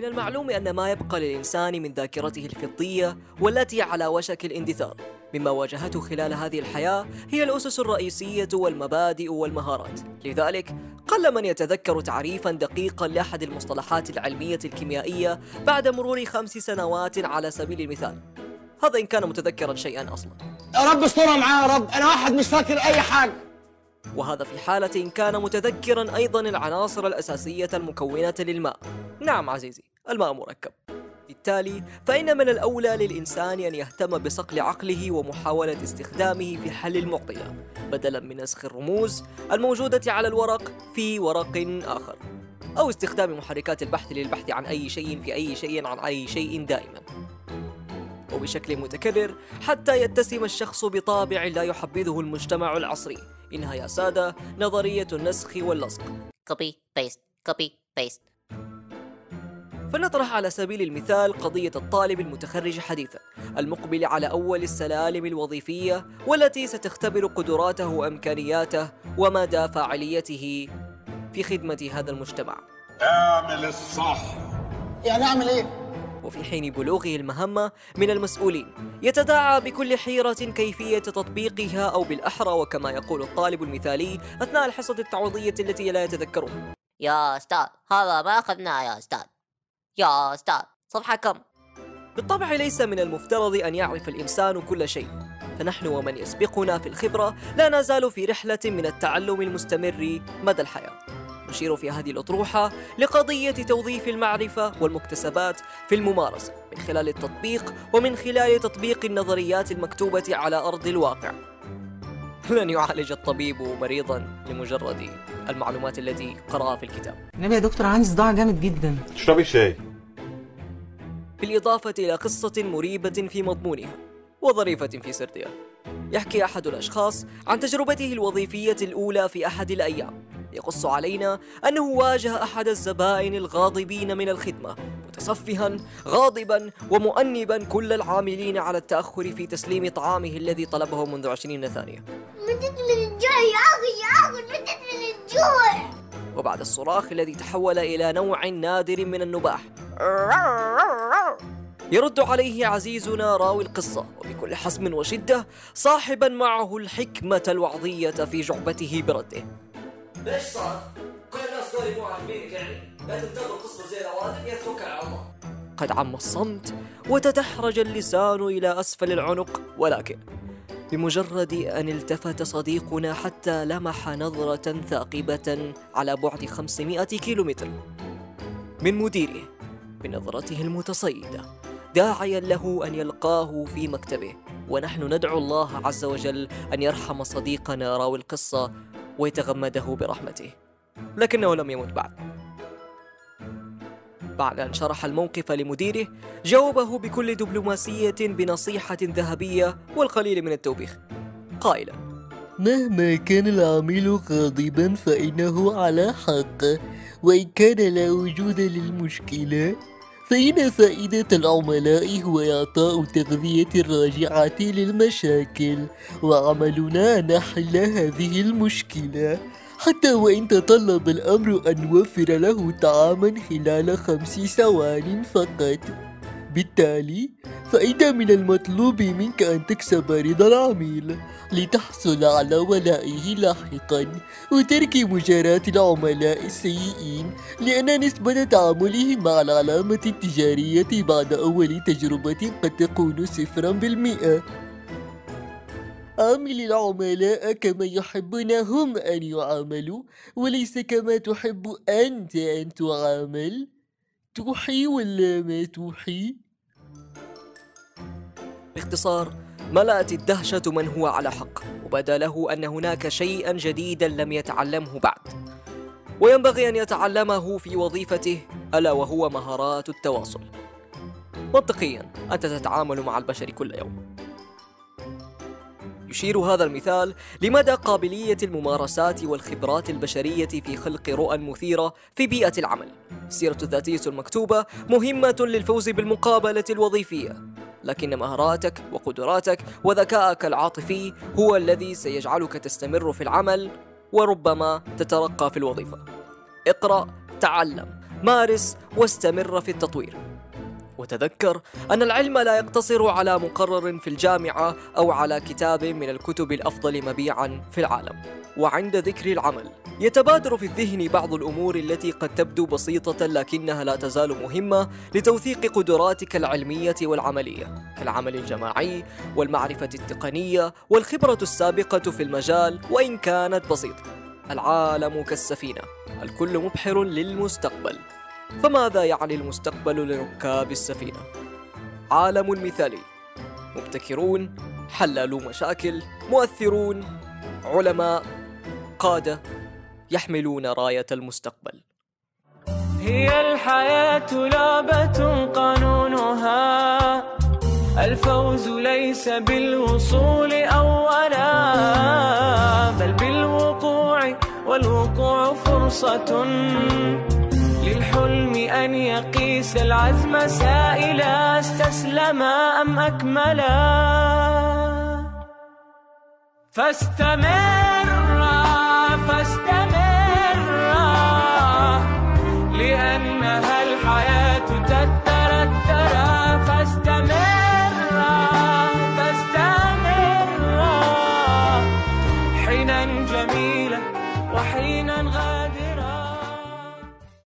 من المعلوم أن ما يبقى للإنسان من ذاكرته الفضية والتي على وشك الاندثار مما واجهته خلال هذه الحياة هي الأسس الرئيسية والمبادئ والمهارات. لذلك قل من يتذكر تعريفا دقيقا لأحد المصطلحات العلمية الكيميائية بعد مرور خمس سنوات على سبيل المثال. هذا إن كان متذكرا شيئا أصلا. يا رب استرها معاه يا رب. أنا واحد مش فاكر أي حاجة. وهذا في حالة إن كان متذكرا أيضا العناصر الأساسية المكونة للماء. نعم عزيزي. الماء مركب. بالتالي فإن من الأولى للإنسان أن يهتم بصقل عقله ومحاولة استخدامه في حل المعضلة بدلا من نسخ الرموز الموجودة على الورق في ورق آخر أو استخدام محركات البحث للبحث عن أي شيء في أي شيء عن أي شيء دائما. وبشكل متكرر حتى يتسم الشخص بطابع لا يحبذه المجتمع العصري إنها يا سادة نظرية النسخ واللصق. Copy paste copy paste. فلنطرح على سبيل المثال قضية الطالب المتخرج حديثا المقبل على أول السلالم الوظيفية والتي ستختبر قدراته وإمكانياته ومدى فاعليته في خدمة هذا المجتمع. اعمل الصح. يعني أعمل إيه؟ وفي حين بلوغه المهمة من المسؤولين يتداعى بكل حيرة كيفية تطبيقها أو بالأحرى وكما يقول الطالب المثالي أثناء الحصة التعويضية التي لا يتذكرها يا أستاذ هذا ما أخذناه يا أستاذ. يا أستاذ صفحة كم؟ بالطبع ليس من المفترض أن يعرف الإنسان كل شيء. فنحن ومن يسبقنا في الخبرة لا نزال في رحلة من التعلم المستمر مدى الحياة. نشير في هذه الأطروحة لقضية توظيف المعرفة والمكتسبات في الممارسة من خلال التطبيق ومن خلال تطبيق النظريات المكتوبة على أرض الواقع. لن يعالج الطبيب مريضا لمجرد المعلومات التي قرأها في الكتاب. النبي يا دكتور عندي صداع جامد جدا. اشربي شاي. بالإضافة إلى قصة مريبة في مضمونها وظريفة في سردها يحكي أحد الأشخاص عن تجربته الوظيفية الأولى في أحد الأيام. يقص علينا أنه واجه أحد الزبائن الغاضبين من الخدمة متصفها غاضبا ومؤنبا كل العاملين على التأخر في تسليم طعامه الذي طلبه منذ عشرين ثانية. من الجوع وبعد الصراخ الذي تحول إلى نوع نادر من النباح يرد عليه عزيزنا راوي القصة وبكل حزم وشدة صاحبا معه الحكمة الوعظية في جعبته برده ليش صار؟ كل الناس دول مو عاجبينك يعني؟ لا تنتظر تصبر زي الأوادم يترك على الله قد عم الصمت وتدحرج اللسان إلى أسفل العنق ولكن بمجرد أن التفت صديقنا حتى لمح نظرة ثاقبة على بعد 500 كيلومتر. من مديره بنظرته المتصيدة داعيا له أن يلقاه في مكتبه. ونحن ندعو الله عز وجل أن يرحم صديقنا راوي القصة ويتغمده برحمته. لكنه لم يمت بعد. بعد أن شرح الموقف لمديره جاوبه بكل دبلوماسية بنصيحة ذهبية والقليل من التوبيخ. قائلا مهما كان العميل غاضبا فإنه على حق. وإن كان لا وجود للمشكلة فإن فائدة العملاء هو إعطاء تغذية راجعة للمشاكل. وعملنا نحل هذه المشكلة. حتى وإن تطلب الأمر أن نوفر له طعاما خلال خمس ثوان فقط. بالتالي فإن من المطلوب منك أن تكسب رضا العميل لتحصل على ولائه لاحقا وترك مجاراة العملاء السيئين لأن نسبة تعاملهم مع العلامة التجارية بعد أول تجربة قد تكون صفرا بالمئة. عامل العملاء كما يحبون هم أن يعاملوا وليس كما تحب أنت أن تعامل توحي ولا ما توحي؟ باختصار ملأت الدهشة من هو على حق وبدا له أن هناك شيئا جديدا لم يتعلمه بعد. وينبغي أن يتعلمه في وظيفته ألا وهو مهارات التواصل. منطقيا أنت تتعامل مع البشر كل يوم. يشير هذا المثال لمدى قابلية الممارسات والخبرات البشرية في خلق رؤى مثيرة في بيئة العمل. السيرة الذاتية المكتوبة مهمة للفوز بالمقابلة الوظيفية، لكن مهاراتك وقدراتك وذكائك العاطفي هو الذي سيجعلك تستمر في العمل وربما تترقى في الوظيفة. اقرأ، تعلم، مارس واستمر في التطوير وتذكر أن العلم لا يقتصر على مقرر في الجامعة أو على كتاب من الكتب الأفضل مبيعا في العالم. وعند ذكر العمل يتبادر في الذهن بعض الأمور التي قد تبدو بسيطة لكنها لا تزال مهمة لتوثيق قدراتك العلمية والعملية كالعمل الجماعي والمعرفة التقنية والخبرة السابقة في المجال وإن كانت بسيطة. العالم كالسفينة الكل مبحر للمستقبل. فماذا يعني المستقبل لركاب السفينة؟ عالم مثالي. مبتكرون حلالو مشاكل مؤثرون علماء قادة يحملون راية المستقبل. هي الحياة لعبة قانونها. الفوز ليس بالوصول أولا بل بالوقوع والوقوع فرصة. للحلم أن يقيس العزم سائلا استسلما أم أكملا؟ فاستمر فاستمر.